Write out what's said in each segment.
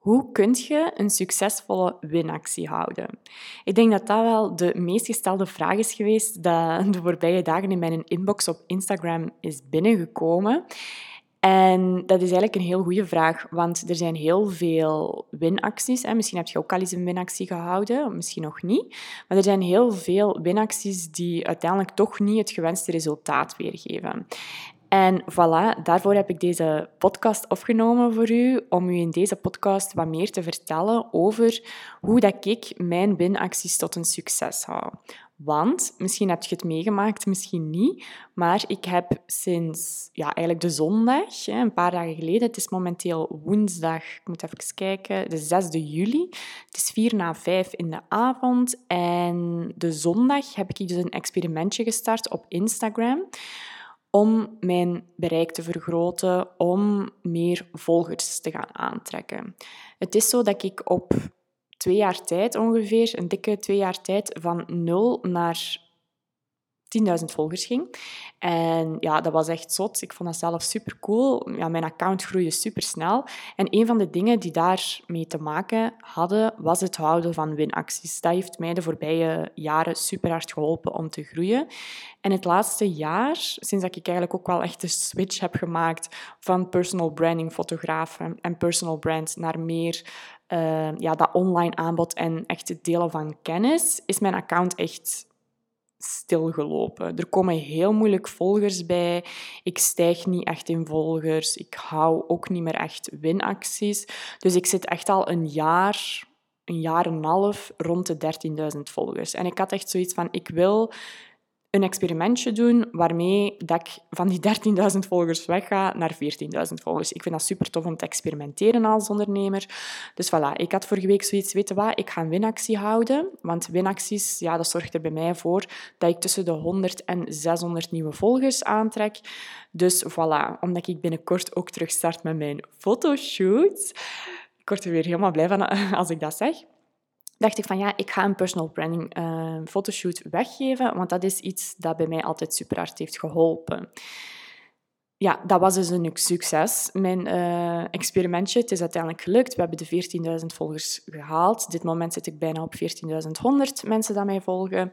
Hoe kun je een succesvolle winactie houden? Ik denk dat dat wel de meest gestelde vraag is geweest dat de voorbije dagen in mijn inbox op Instagram is binnengekomen. En dat is eigenlijk een heel goede vraag, want er zijn heel veel winacties. Misschien heb je ook al eens een winactie gehouden, misschien nog niet. Maar er zijn heel veel winacties die uiteindelijk toch niet het gewenste resultaat weergeven. En voilà, daarvoor heb ik deze podcast opgenomen voor u, om u in deze podcast wat meer te vertellen over hoe dat ik mijn winacties tot een succes hou. Want, misschien heb je het meegemaakt, misschien niet, maar ik heb sinds ja, eigenlijk de zondag, een paar dagen geleden, het is momenteel woensdag, ik moet even kijken, de 6 juli. Het is vier na vijf in de avond en de zondag heb ik dus een experimentje gestart op Instagram om mijn bereik te vergroten, om meer volgers te gaan aantrekken. Het is zo dat ik op twee jaar tijd ongeveer, een dikke twee jaar tijd, van nul naar 10.000 volgers ging. En ja, dat was echt zot. Ik vond dat zelf super cool. Ja, mijn account groeide super snel. En een van de dingen die daarmee te maken hadden, was het houden van winacties. Dat heeft mij de voorbije jaren super hard geholpen om te groeien. En het laatste jaar, sinds dat ik eigenlijk ook wel echt de switch heb gemaakt van personal branding fotografen en personal brand naar meer uh, ja, dat online aanbod en echt het delen van kennis, is mijn account echt stilgelopen. Er komen heel moeilijk volgers bij. Ik stijg niet echt in volgers. Ik hou ook niet meer echt winacties. Dus ik zit echt al een jaar, een jaar en een half rond de 13.000 volgers. En ik had echt zoiets van, ik wil een experimentje doen waarmee dat ik van die 13.000 volgers wegga naar 14.000 volgers. Ik vind dat super tof om te experimenteren als ondernemer. Dus voilà, ik had vorige week zoiets, weten wat, ik ga een winactie houden. Want winacties, ja, dat zorgt er bij mij voor dat ik tussen de 100 en 600 nieuwe volgers aantrek. Dus voilà, omdat ik binnenkort ook terug start met mijn fotoshoot. Ik word er weer helemaal blij van als ik dat zeg dacht ik van ja, ik ga een personal branding uh, fotoshoot weggeven, want dat is iets dat bij mij altijd super hard heeft geholpen. Ja, dat was dus een succes, mijn uh, experimentje. Het is uiteindelijk gelukt. We hebben de 14.000 volgers gehaald. Dit moment zit ik bijna op 14.100 mensen die mij volgen.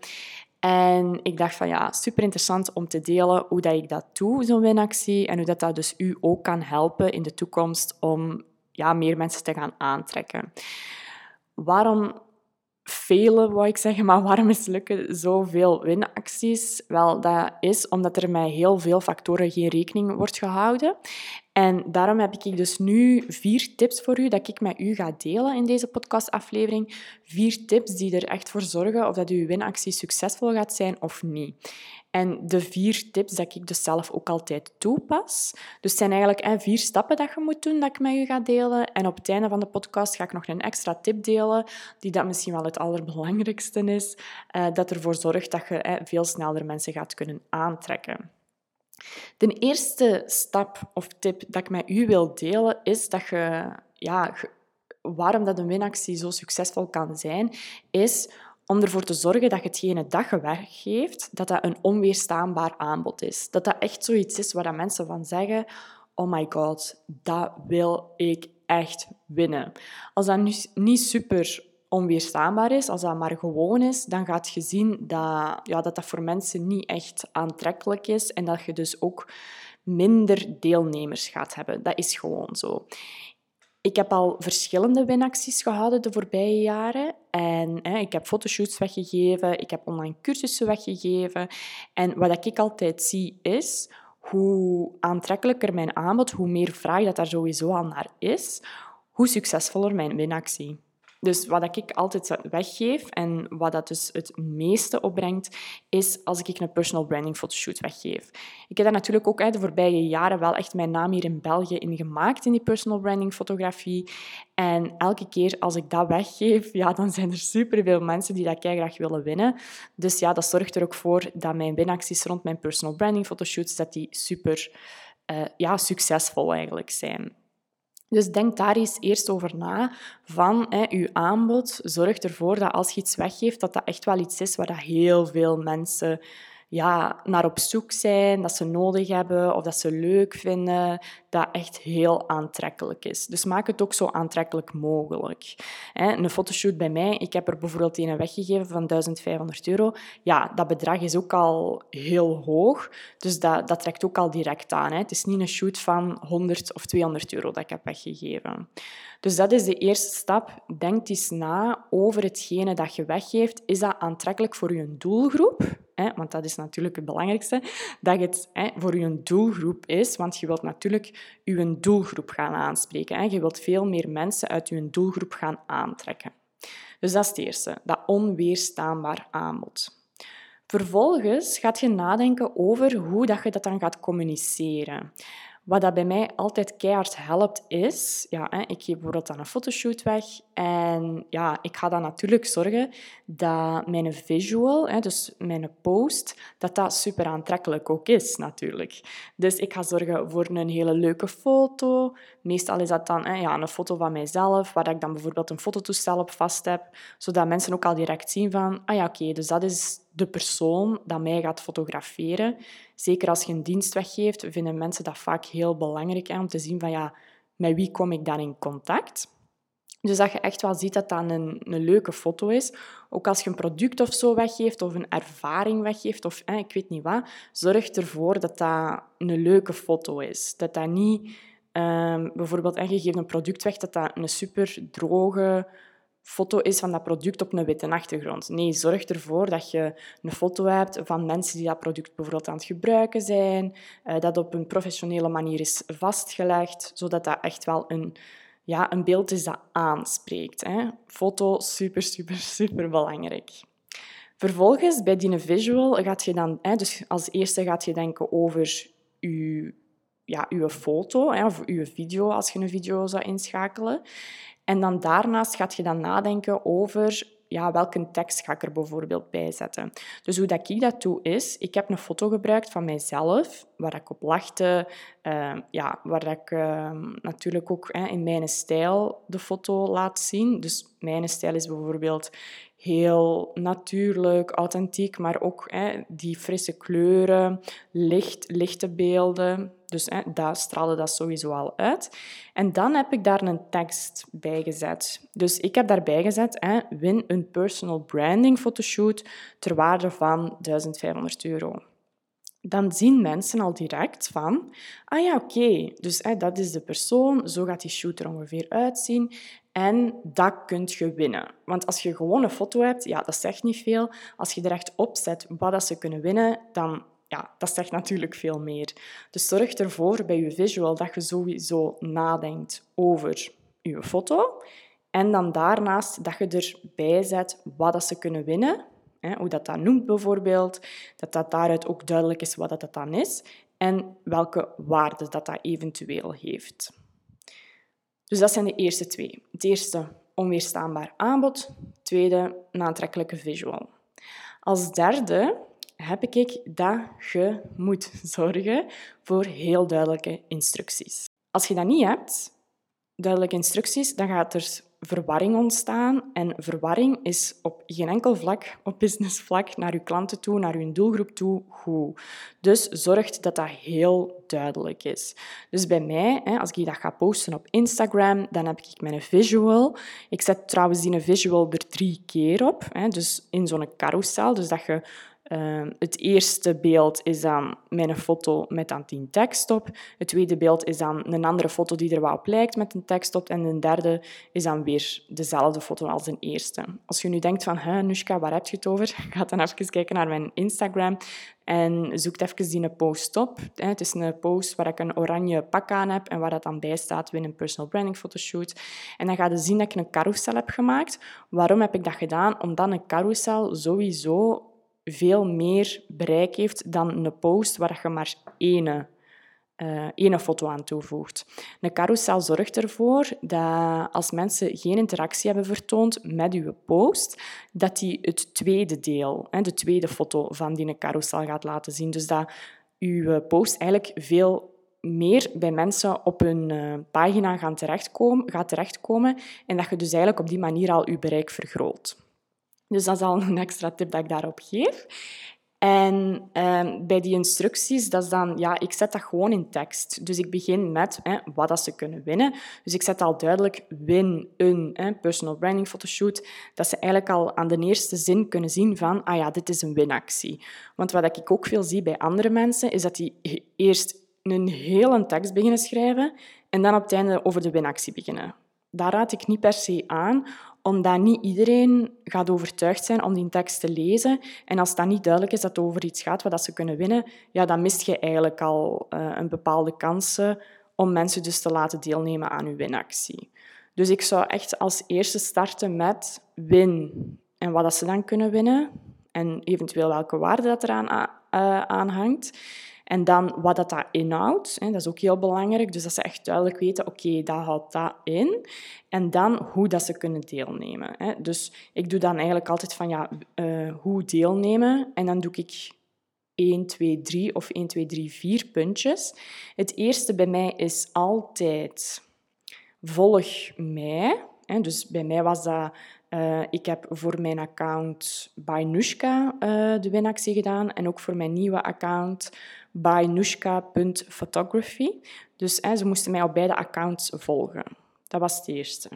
En ik dacht van ja, super interessant om te delen hoe dat ik dat doe, zo'n winactie. En hoe dat, dat dus u ook kan helpen in de toekomst om ja, meer mensen te gaan aantrekken. Waarom vele, wou ik zeggen, maar waarom mislukken zoveel winacties? Wel, dat is omdat er met heel veel factoren geen rekening wordt gehouden. En daarom heb ik dus nu vier tips voor u dat ik met u ga delen in deze podcastaflevering. Vier tips die er echt voor zorgen of dat uw winactie succesvol gaat zijn of niet. En de vier tips dat ik dus zelf ook altijd toepas. Dus het zijn eigenlijk vier stappen dat je moet doen dat ik met u ga delen. En op het einde van de podcast ga ik nog een extra tip delen, die dat misschien wel het allerbelangrijkste is, eh, dat ervoor zorgt dat je veel sneller mensen gaat kunnen aantrekken. De eerste stap of tip dat ik met u wil delen, is dat je, ja, waarom dat een winactie zo succesvol kan zijn, is om ervoor te zorgen dat hetgene dat je weggeeft, dat dat een onweerstaanbaar aanbod is. Dat dat echt zoiets is waar mensen van zeggen, oh my god, dat wil ik echt winnen. Als dat nu niet super onweerstaanbaar is, als dat maar gewoon is, dan gaat je zien dat, ja, dat dat voor mensen niet echt aantrekkelijk is en dat je dus ook minder deelnemers gaat hebben. Dat is gewoon zo. Ik heb al verschillende winacties gehouden de voorbije jaren. En hè, ik heb fotoshoots weggegeven, ik heb online cursussen weggegeven. En wat ik altijd zie is, hoe aantrekkelijker mijn aanbod, hoe meer vraag dat daar sowieso al naar is, hoe succesvoller mijn winactie. Dus wat ik altijd weggeef en wat dat dus het meeste opbrengt, is als ik een personal branding fotoshoot weggeef. Ik heb daar natuurlijk ook de voorbije jaren wel echt mijn naam hier in België in gemaakt in die personal branding fotografie. En elke keer als ik dat weggeef, ja, dan zijn er superveel mensen die dat graag willen winnen. Dus ja, dat zorgt er ook voor dat mijn winacties rond mijn personal branding fotoshoots, dat die super uh, ja, succesvol eigenlijk zijn. Dus denk daar eens eerst over na. Van hè, je aanbod zorgt ervoor dat als je iets weggeeft, dat dat echt wel iets is waar dat heel veel mensen ja, naar op zoek zijn, dat ze nodig hebben of dat ze leuk vinden, dat echt heel aantrekkelijk is. Dus maak het ook zo aantrekkelijk mogelijk. Een fotoshoot bij mij, ik heb er bijvoorbeeld een weggegeven van 1500 euro. Ja, dat bedrag is ook al heel hoog, dus dat, dat trekt ook al direct aan. Het is niet een shoot van 100 of 200 euro dat ik heb weggegeven. Dus dat is de eerste stap. Denk eens na over hetgene dat je weggeeft. Is dat aantrekkelijk voor je doelgroep? Want dat is natuurlijk het belangrijkste, dat het voor je doelgroep is. Want je wilt natuurlijk je doelgroep gaan aanspreken. Je wilt veel meer mensen uit je doelgroep gaan aantrekken. Dus dat is het eerste, dat onweerstaanbaar aanbod. Vervolgens gaat je nadenken over hoe dat je dat dan gaat communiceren. Wat dat bij mij altijd keihard helpt is, ja, ik geef bijvoorbeeld dan een fotoshoot weg en ja, ik ga dan natuurlijk zorgen dat mijn visual, dus mijn post, dat dat super aantrekkelijk ook is natuurlijk. Dus ik ga zorgen voor een hele leuke foto. Meestal is dat dan ja, een foto van mijzelf, waar ik dan bijvoorbeeld een fototoestel op vast heb, zodat mensen ook al direct zien van, ah ja, oké, dus dat is de persoon dat mij gaat fotograferen. Zeker als je een dienst weggeeft, vinden mensen dat vaak heel belangrijk hè, om te zien van ja, met wie kom ik dan in contact. Dus dat je echt wel ziet dat dat een, een leuke foto is. Ook als je een product of zo weggeeft of een ervaring weggeeft of ik weet niet wat, zorg ervoor dat dat een leuke foto is. Dat dat niet um, bijvoorbeeld, en je geeft een product weg, dat dat een super droge foto is van dat product op een witte achtergrond. Nee, zorg ervoor dat je een foto hebt van mensen die dat product bijvoorbeeld aan het gebruiken zijn, uh, dat op een professionele manier is vastgelegd, zodat dat echt wel een, ja, een beeld is dat aanspreekt. Hè. Foto, super, super, super belangrijk. Vervolgens, bij die visual, gaat je dan... Hè, dus als eerste gaat je denken over je ja, uw foto of uw video, als je een video zou inschakelen. En dan daarnaast gaat je dan nadenken over ja, welke tekst ga ik er bijvoorbeeld bij zetten. Dus hoe dat ik dat doe is, ik heb een foto gebruikt van mijzelf, waar ik op lachte, uh, ja, waar ik uh, natuurlijk ook in mijn stijl de foto laat zien. Dus mijn stijl is bijvoorbeeld heel natuurlijk, authentiek, maar ook die frisse kleuren, licht, lichte beelden. Dus hè, daar straalde dat sowieso al uit. En dan heb ik daar een tekst bij gezet. Dus ik heb daarbij gezet, hè, win een personal branding fotoshoot ter waarde van 1500 euro dan zien mensen al direct van, ah ja, oké, dus hè, dat is de persoon, zo gaat die shoot er ongeveer uitzien en dat kunt je winnen. Want als je gewoon een foto hebt, ja, dat zegt niet veel. Als je er echt op zet wat dat ze kunnen winnen, dan ja, dat zegt natuurlijk veel meer. Dus zorg ervoor bij je visual dat je sowieso nadenkt over je foto. En dan daarnaast dat je erbij zet wat dat ze kunnen winnen. Hè, hoe dat dat noemt bijvoorbeeld. Dat dat daaruit ook duidelijk is wat dat dan is. En welke waarde dat dat eventueel heeft. Dus dat zijn de eerste twee. Het eerste, onweerstaanbaar aanbod. Tweede, een aantrekkelijke visual. Als derde heb ik dat je moet zorgen voor heel duidelijke instructies. Als je dat niet hebt, duidelijke instructies, dan gaat er verwarring ontstaan. En verwarring is op geen enkel vlak, op businessvlak, naar je klanten toe, naar je doelgroep toe, goed. Dus zorg dat dat heel duidelijk is. Dus bij mij, als ik dat ga posten op Instagram, dan heb ik mijn visual. Ik zet trouwens die visual er drie keer op. Dus in zo'n carousel, dus dat je Ehm, het eerste beeld is dan mijn foto met dan tien tekst op. Het tweede beeld is dan een andere foto die er wel op lijkt met een tekst op. En de derde is dan weer dezelfde foto als de eerste. Als je nu denkt van, Nushka, waar heb je het over? Ga dan even kijken naar mijn Instagram en zoek even die post op. Het is een post waar ik een oranje pak aan heb en waar dat dan bij staat, win een personal branding fotoshoot. En dan ga je zien dat ik een carousel heb gemaakt. Waarom heb ik dat gedaan? Omdat een carousel sowieso veel meer bereik heeft dan een post waar je maar één, uh, één foto aan toevoegt. Een carousel zorgt ervoor dat als mensen geen interactie hebben vertoond met je post, dat die het tweede deel, de tweede foto van die carousel gaat laten zien. Dus dat je post eigenlijk veel meer bij mensen op hun uh, pagina gaan terechtkomen, gaat terechtkomen en dat je dus eigenlijk op die manier al je bereik vergroot. Dus dat is al een extra tip dat ik daarop geef. En ehm, bij die instructies, dat is dan, ja, ik zet dat gewoon in tekst. Dus ik begin met hè, wat dat ze kunnen winnen. Dus ik zet al duidelijk win een hè, personal branding fotoshoot, dat ze eigenlijk al aan de eerste zin kunnen zien van, ah ja, dit is een winactie. Want wat ik ook veel zie bij andere mensen, is dat die eerst een hele tekst beginnen schrijven en dan op het einde over de winactie beginnen. Daar raad ik niet per se aan, omdat niet iedereen gaat overtuigd zijn om die tekst te lezen. En als dat niet duidelijk is dat het over iets gaat wat ze kunnen winnen, ja, dan mist je eigenlijk al uh, een bepaalde kansen om mensen dus te laten deelnemen aan uw winactie. Dus ik zou echt als eerste starten met win en wat dat ze dan kunnen winnen en eventueel welke waarde dat eraan uh, aan hangt. En dan wat dat, inhoudt, hè, dat is ook heel belangrijk. Dus dat ze echt duidelijk weten, oké, dat houdt dat in. En dan hoe dat ze kunnen deelnemen. Hè. Dus ik doe dan eigenlijk altijd van, ja, uh, hoe deelnemen? En dan doe ik 1, 2, 3 of 1, 2, 3, 4 puntjes. Het eerste bij mij is altijd volg mij. Hè. Dus bij mij was dat uh, ik heb voor mijn account by Nushka uh, de winactie gedaan en ook voor mijn nieuwe account by nushka.photography. Dus hè, ze moesten mij op beide accounts volgen. Dat was het eerste.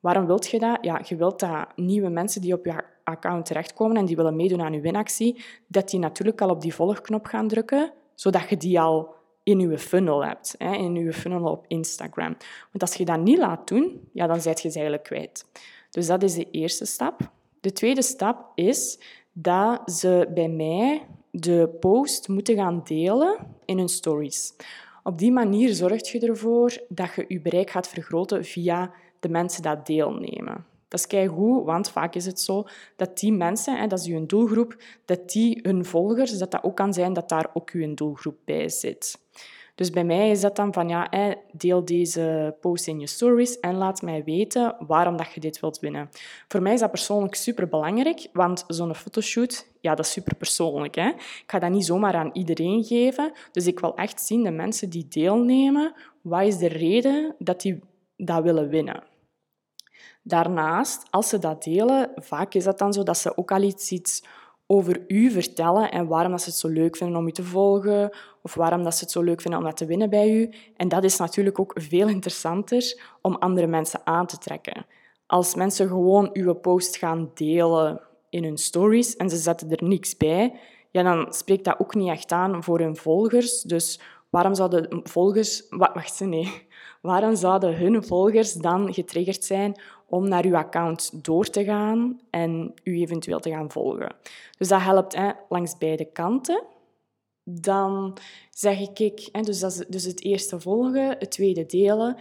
Waarom wilt je dat? Ja, je wilt dat nieuwe mensen die op je account terechtkomen en die willen meedoen aan je winactie, dat die natuurlijk al op die volgknop gaan drukken, zodat je die al in je funnel hebt, hè, in je funnel op Instagram. Want als je dat niet laat doen, ja, dan zijt je ze eigenlijk kwijt. Dus dat is de eerste stap. De tweede stap is dat ze bij mij de post moeten gaan delen in hun stories. Op die manier zorg je ervoor dat je je bereik gaat vergroten via de mensen die deelnemen. Dat is keigoed, want vaak is het zo dat die mensen, dat is je doelgroep, dat die hun volgers, dat dat ook kan zijn dat daar ook je doelgroep bij zit. Dus bij mij is dat dan van, ja, deel deze post in je stories en laat mij weten waarom dat je dit wilt winnen. Voor mij is dat persoonlijk super belangrijk, want zo'n fotoshoot, ja, dat is super persoonlijk. Hè? Ik ga dat niet zomaar aan iedereen geven. Dus ik wil echt zien, de mensen die deelnemen, wat is de reden dat die dat willen winnen. Daarnaast, als ze dat delen, vaak is dat dan zo dat ze ook al iets, iets over u vertellen en waarom dat ze het zo leuk vinden om u te volgen of waarom dat ze het zo leuk vinden om dat te winnen bij u. En dat is natuurlijk ook veel interessanter om andere mensen aan te trekken. Als mensen gewoon uw post gaan delen in hun stories en ze zetten er niks bij, ja, dan spreekt dat ook niet echt aan voor hun volgers. Dus waarom zouden volgers... Wacht, nee. Waarom zouden hun volgers dan getriggerd zijn om naar uw account door te gaan en u eventueel te gaan volgen. Dus dat helpt hè, langs beide kanten. Dan zeg ik, hè, dus, dat is, dus het eerste volgen, het tweede delen.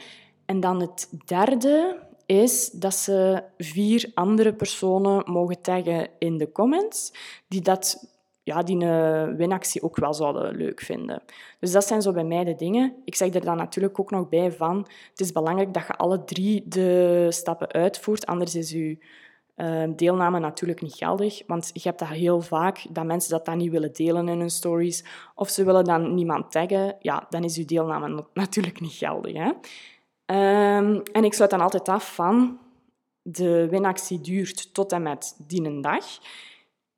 En dan het derde is dat ze vier andere personen mogen taggen in de comments die dat ja, die een winactie ook wel zouden leuk vinden. Dus dat zijn zo bij mij de dingen. Ik zeg er dan natuurlijk ook nog bij van, het is belangrijk dat je alle drie de stappen uitvoert, anders is je ehm, deelname natuurlijk niet geldig. Want je hebt dat heel vaak, dat mensen dat dan niet willen delen in hun stories, of ze willen dan niemand taggen, ja, dan is je deelname natuurlijk niet geldig. Hè? Um, en ik sluit dan altijd af van, de winactie duurt tot en met die dag.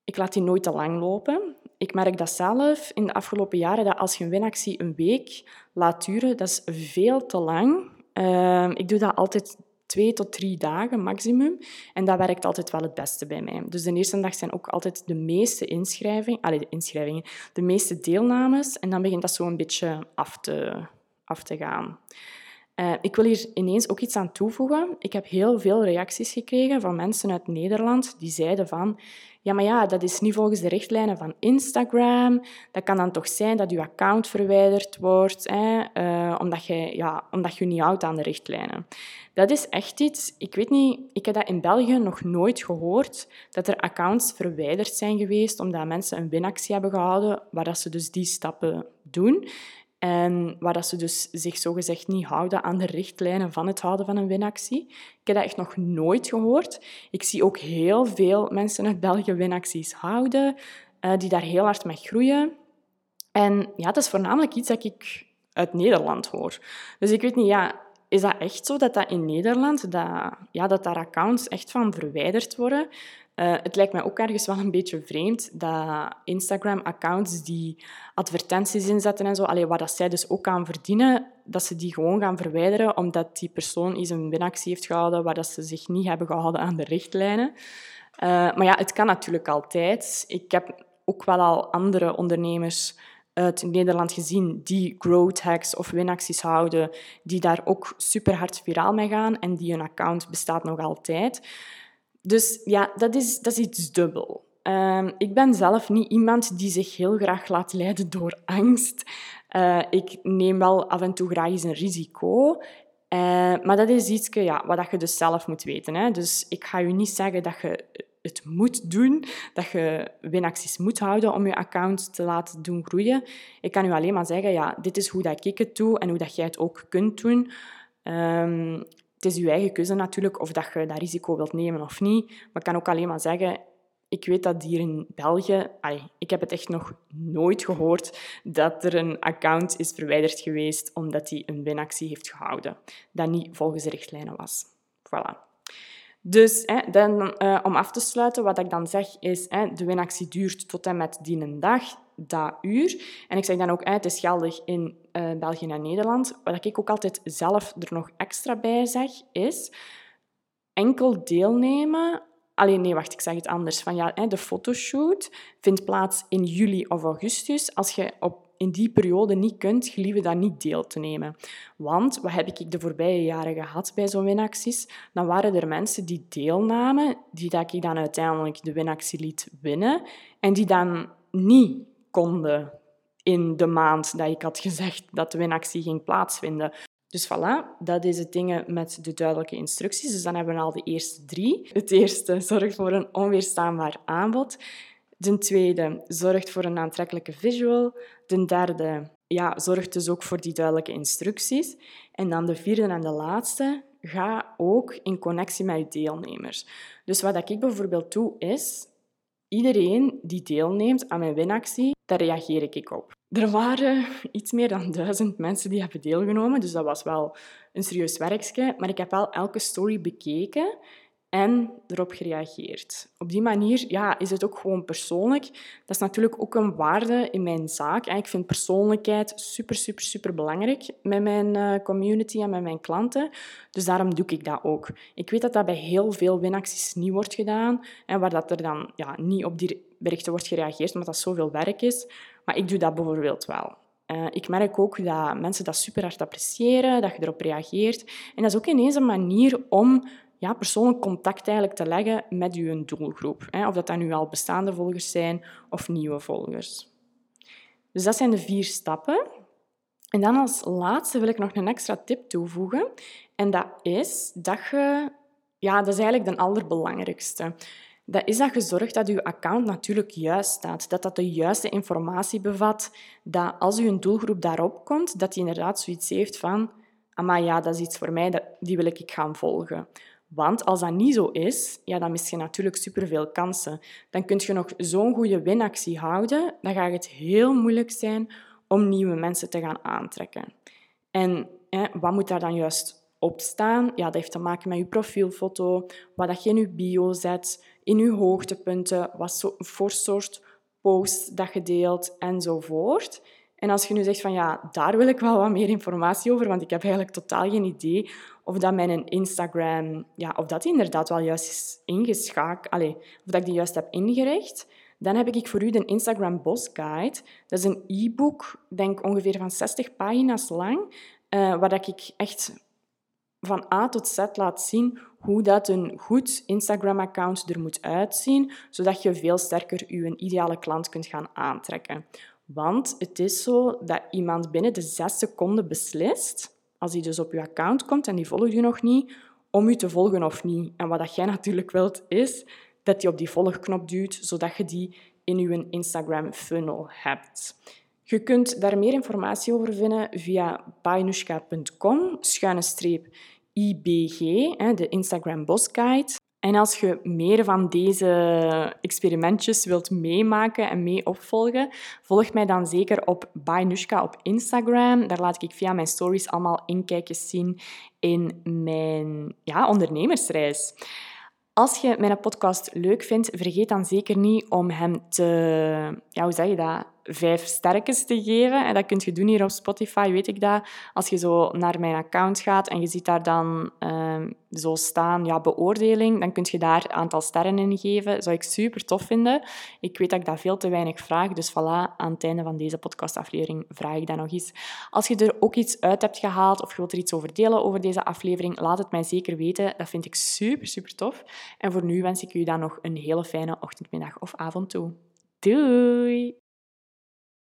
Ik laat die nooit te lang lopen. Ik merk dat zelf in de afgelopen jaren, dat als je een winactie een week laat duren, dat is veel te lang. Uh, ik doe dat altijd twee tot drie dagen maximum. En dat werkt altijd wel het beste bij mij. Dus de eerste dag zijn ook altijd de meeste inschrijvingen, allez, de inschrijvingen, de meeste deelnames. En dan begint dat zo een beetje af te, af te gaan. Uh, ik wil hier ineens ook iets aan toevoegen. Ik heb heel veel reacties gekregen van mensen uit Nederland die zeiden van ja, maar ja, dat is niet volgens de richtlijnen van Instagram. Dat kan dan toch zijn dat je account verwijderd wordt, hè, uh, omdat, je, ja, omdat je niet houdt aan de richtlijnen. Dat is echt iets, ik weet niet, ik heb dat in België nog nooit gehoord, dat er accounts verwijderd zijn geweest omdat mensen een winactie hebben gehouden, waar dat ze dus die stappen doen. En waar dat ze dus zich zogezegd niet houden aan de richtlijnen van het houden van een winactie. Ik heb dat echt nog nooit gehoord. Ik zie ook heel veel mensen uit België winacties houden, uh, die daar heel hard mee groeien. En ja, dat is voornamelijk iets dat ik uit Nederland hoor. Dus ik weet niet, ja, is dat echt zo dat dat in Nederland, dat, ja, dat daar accounts echt van verwijderd worden? Uh, het lijkt mij ook ergens wel een beetje vreemd dat Instagram-accounts die advertenties inzetten en zo, allee, waar dat zij dus ook aan verdienen, dat ze die gewoon gaan verwijderen omdat die persoon eens een winactie heeft gehouden waar dat ze zich niet hebben gehouden aan de richtlijnen. Uh, maar ja, het kan natuurlijk altijd. Ik heb ook wel al andere ondernemers uit Nederland gezien die growth hacks of winacties houden, die daar ook super hard viraal mee gaan en die hun account bestaat nog altijd. Dus ja, dat is, dat is iets dubbel. Uh, ik ben zelf niet iemand die zich heel graag laat leiden door angst. Uh, ik neem wel af en toe graag eens een risico. Uh, maar dat is iets ja, wat je dus zelf moet weten. Hè. Dus ik ga je niet zeggen dat je het moet doen, dat je winacties moet houden om je account te laten doen groeien. Ik kan u alleen maar zeggen, ja, dit is hoe dat ik het doe en hoe dat jij het ook kunt doen. Um, het is je eigen keuze natuurlijk of dat je dat risico wilt nemen of niet. Maar ik kan ook alleen maar zeggen, ik weet dat hier in België, ik heb het echt nog nooit gehoord dat er een account is verwijderd geweest omdat hij een winactie heeft gehouden. Dat niet volgens de richtlijnen was. Voilà. Dus hè, dan, uh, om af te sluiten, wat ik dan zeg is, hè, de winactie duurt tot en met die dag, dat uur. En ik zeg dan ook, het is geldig in uh, België en Nederland. Wat ik ook altijd zelf er nog extra bij zeg, is enkel deelnemen Alleen nee, wacht, ik zeg het anders. Van, ja, de fotoshoot vindt plaats in juli of augustus. Als je op in die periode niet kunt, gelieve daar niet deel te nemen. Want, wat heb ik de voorbije jaren gehad bij zo'n winacties? Dan waren er mensen die deelnamen, die dat ik dan uiteindelijk de winactie liet winnen, en die dan niet in de maand dat ik had gezegd dat de winactie ging plaatsvinden. Dus voilà, dat is het dingen met de duidelijke instructies. Dus dan hebben we al de eerste drie. Het eerste zorgt voor een onweerstaanbaar aanbod. De tweede zorgt voor een aantrekkelijke visual. De derde ja, zorgt dus ook voor die duidelijke instructies. En dan de vierde en de laatste, ga ook in connectie met je deelnemers. Dus wat ik bijvoorbeeld doe, is iedereen die deelneemt aan mijn winactie, daar reageer ik op. Er waren iets meer dan duizend mensen die hebben deelgenomen, dus dat was wel een serieus werkje. Maar ik heb wel elke story bekeken en erop gereageerd. Op die manier ja, is het ook gewoon persoonlijk. Dat is natuurlijk ook een waarde in mijn zaak. Ik vind persoonlijkheid super, super, super belangrijk met mijn eh, community en met mijn klanten. Dus daarom doe ik dat ook. Ik weet dat dat bij heel veel winacties niet wordt gedaan en waar dat er dan ja, niet op die berichten wordt gereageerd, omdat dat zoveel werk is. Maar ik doe dat bijvoorbeeld wel. Uh, ik merk ook dat mensen dat super hard appreciëren, dat je erop reageert. En dat is ook ineens een manier om ja, persoonlijk contact eigenlijk te leggen met je doelgroep. Hè? Of dat dan nu al bestaande volgers zijn of nieuwe volgers. Dus dat zijn de vier stappen. En dan als laatste wil ik nog een extra tip toevoegen. En dat is dat je... Ja, dat is eigenlijk de allerbelangrijkste. Dat is dat je zorgt dat je account natuurlijk juist staat. Dat dat de juiste informatie bevat. Dat als je doelgroep daarop komt, dat die inderdaad zoiets heeft van... Maar ja, dat is iets voor mij, dat, die wil ik gaan volgen. Want als dat niet zo is, ja, dan mis je natuurlijk superveel kansen. Dan kun je nog zo'n goede winactie houden, dan gaat het heel moeilijk zijn om nieuwe mensen te gaan aantrekken. En hè, wat moet daar dan juist op staan? Ja, dat heeft te maken met je profielfoto, wat dat je in je bio zet, in je hoogtepunten, wat voor soort posts dat je deelt enzovoort. En als je nu zegt van ja, daar wil ik wel wat meer informatie over, want ik heb eigenlijk totaal geen idee of dat mijn Instagram, ja, of dat inderdaad wel juist is ingeschakeld, of dat ik die juist heb ingericht, dan heb ik voor u de Instagram Boss Guide. Dat is een e-book, denk ongeveer van 60 pagina's lang, uh, waar ik echt van A tot Z laat zien hoe dat een goed Instagram-account er moet uitzien, zodat je veel sterker je ideale klant kunt gaan aantrekken. Want het is zo dat iemand binnen de zes seconden beslist, als hij dus op je account komt en die volgt je nog niet, om je te volgen of niet. En wat dat jij natuurlijk wilt, is dat je op die volgknop duwt, zodat je die in je Instagram funnel hebt. Je kunt daar meer informatie over vinden via bainushka.com, schuine streep IBG, de Instagram Boss Guide. En als je meer van deze experimentjes wilt meemaken en mee opvolgen, volg mij dan zeker op Bainushka op Instagram. Daar laat ik via mijn stories allemaal inkijkjes zien in mijn ja, ondernemersreis. Als je mijn podcast leuk vindt, vergeet dan zeker niet om hem te... Ja, hoe zeg je dat? Vijf sterkens te geven. En dat kun je doen hier op Spotify, weet ik dat. Als je zo naar mijn account gaat en je ziet daar dan um, zo staan, ja, beoordeling, dan kun je daar een aantal sterren in geven. Dat zou ik super tof vinden. Ik weet dat ik dat veel te weinig vraag, dus voilà, aan het einde van deze podcastaflevering vraag ik dat nog eens. Als je er ook iets uit hebt gehaald of je wilt er iets over delen over deze aflevering, laat het mij zeker weten. Dat vind ik super, super tof. En voor nu wens ik u dan nog een hele fijne ochtend, middag of avond toe. Doei!